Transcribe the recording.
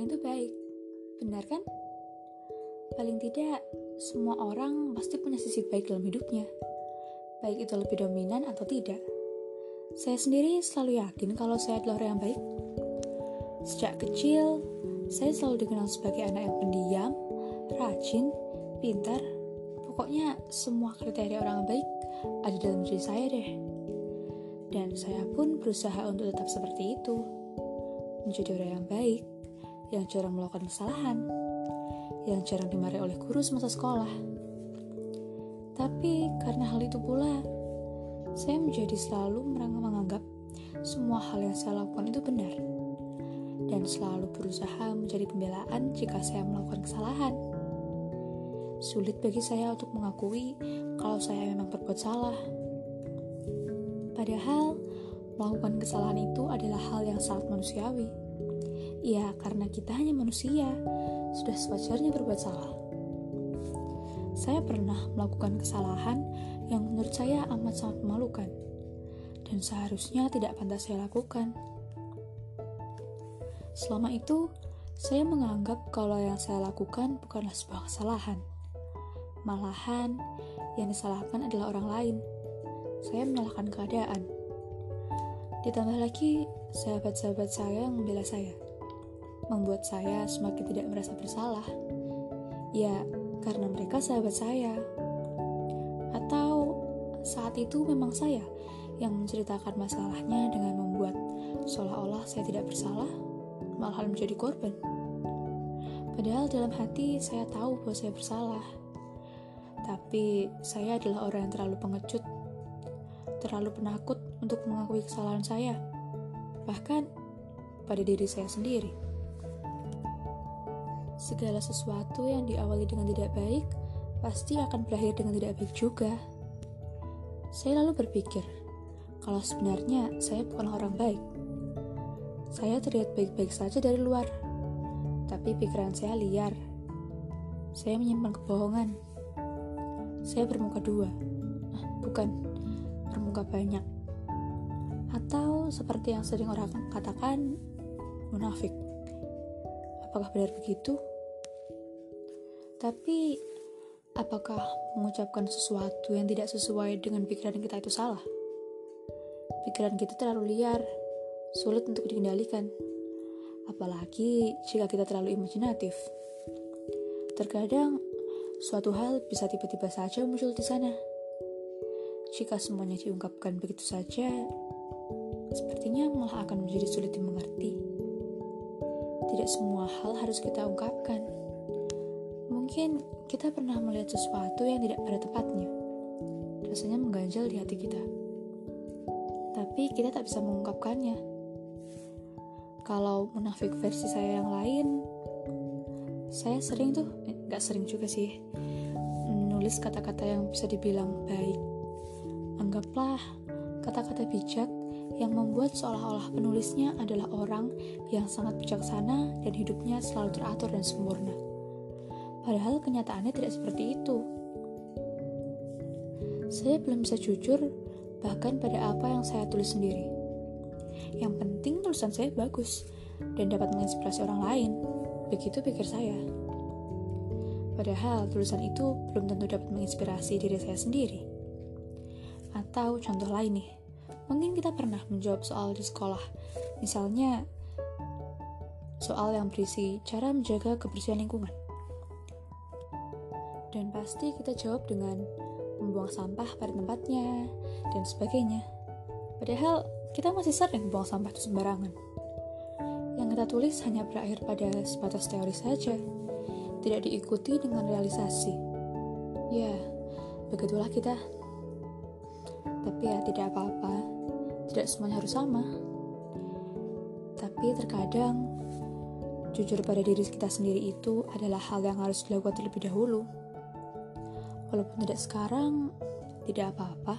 orang itu baik. Benar kan? Paling tidak, semua orang pasti punya sisi baik dalam hidupnya. Baik itu lebih dominan atau tidak. Saya sendiri selalu yakin kalau saya adalah orang yang baik. Sejak kecil, saya selalu dikenal sebagai anak yang pendiam, rajin, pintar, pokoknya semua kriteria orang baik ada dalam diri saya deh. Dan saya pun berusaha untuk tetap seperti itu. Menjadi orang yang baik, yang jarang melakukan kesalahan, yang jarang dimarahi oleh guru semasa sekolah. Tapi karena hal itu pula, saya menjadi selalu menganggap semua hal yang saya lakukan itu benar. Dan selalu berusaha menjadi pembelaan jika saya melakukan kesalahan. Sulit bagi saya untuk mengakui kalau saya memang berbuat salah Padahal, melakukan kesalahan itu adalah hal yang sangat manusiawi. Ya, karena kita hanya manusia, sudah sewajarnya berbuat salah. Saya pernah melakukan kesalahan yang menurut saya amat sangat memalukan, dan seharusnya tidak pantas saya lakukan. Selama itu, saya menganggap kalau yang saya lakukan bukanlah sebuah kesalahan. Malahan, yang disalahkan adalah orang lain saya menyalahkan keadaan. Ditambah lagi, sahabat-sahabat saya yang membela saya, membuat saya semakin tidak merasa bersalah. Ya, karena mereka sahabat saya. Atau saat itu memang saya yang menceritakan masalahnya dengan membuat seolah-olah saya tidak bersalah, malah menjadi korban. Padahal dalam hati saya tahu bahwa saya bersalah. Tapi saya adalah orang yang terlalu pengecut terlalu penakut untuk mengakui kesalahan saya, bahkan pada diri saya sendiri. Segala sesuatu yang diawali dengan tidak baik pasti akan berakhir dengan tidak baik juga. Saya lalu berpikir, kalau sebenarnya saya bukan orang baik. Saya terlihat baik-baik saja dari luar, tapi pikiran saya liar. Saya menyimpan kebohongan. Saya bermuka dua. Ah, bukan, bermuka banyak atau seperti yang sering orang katakan munafik apakah benar begitu tapi apakah mengucapkan sesuatu yang tidak sesuai dengan pikiran kita itu salah pikiran kita terlalu liar sulit untuk dikendalikan apalagi jika kita terlalu imajinatif terkadang suatu hal bisa tiba-tiba saja muncul di sana jika semuanya diungkapkan begitu saja, sepertinya malah akan menjadi sulit dimengerti. Tidak semua hal harus kita ungkapkan. Mungkin kita pernah melihat sesuatu yang tidak pada tepatnya. Rasanya mengganjal di hati kita. Tapi kita tak bisa mengungkapkannya. Kalau munafik versi saya yang lain, saya sering tuh, eh, gak sering juga sih, menulis kata-kata yang bisa dibilang baik Anggaplah kata-kata bijak yang membuat seolah-olah penulisnya adalah orang yang sangat bijaksana dan hidupnya selalu teratur dan sempurna. Padahal kenyataannya tidak seperti itu. Saya belum bisa jujur bahkan pada apa yang saya tulis sendiri. Yang penting tulisan saya bagus dan dapat menginspirasi orang lain. Begitu pikir saya. Padahal tulisan itu belum tentu dapat menginspirasi diri saya sendiri. Atau contoh lain nih, mungkin kita pernah menjawab soal di sekolah. Misalnya, soal yang berisi cara menjaga kebersihan lingkungan. Dan pasti kita jawab dengan membuang sampah pada tempatnya dan sebagainya. Padahal kita masih sering buang sampah itu sembarangan. Yang kita tulis hanya berakhir pada sebatas teori saja, tidak diikuti dengan realisasi. Ya, begitulah kita. Tapi ya tidak apa-apa, tidak semuanya harus sama. Tapi terkadang, jujur pada diri kita sendiri itu adalah hal yang harus dilakukan terlebih dahulu. Walaupun tidak sekarang, tidak apa-apa.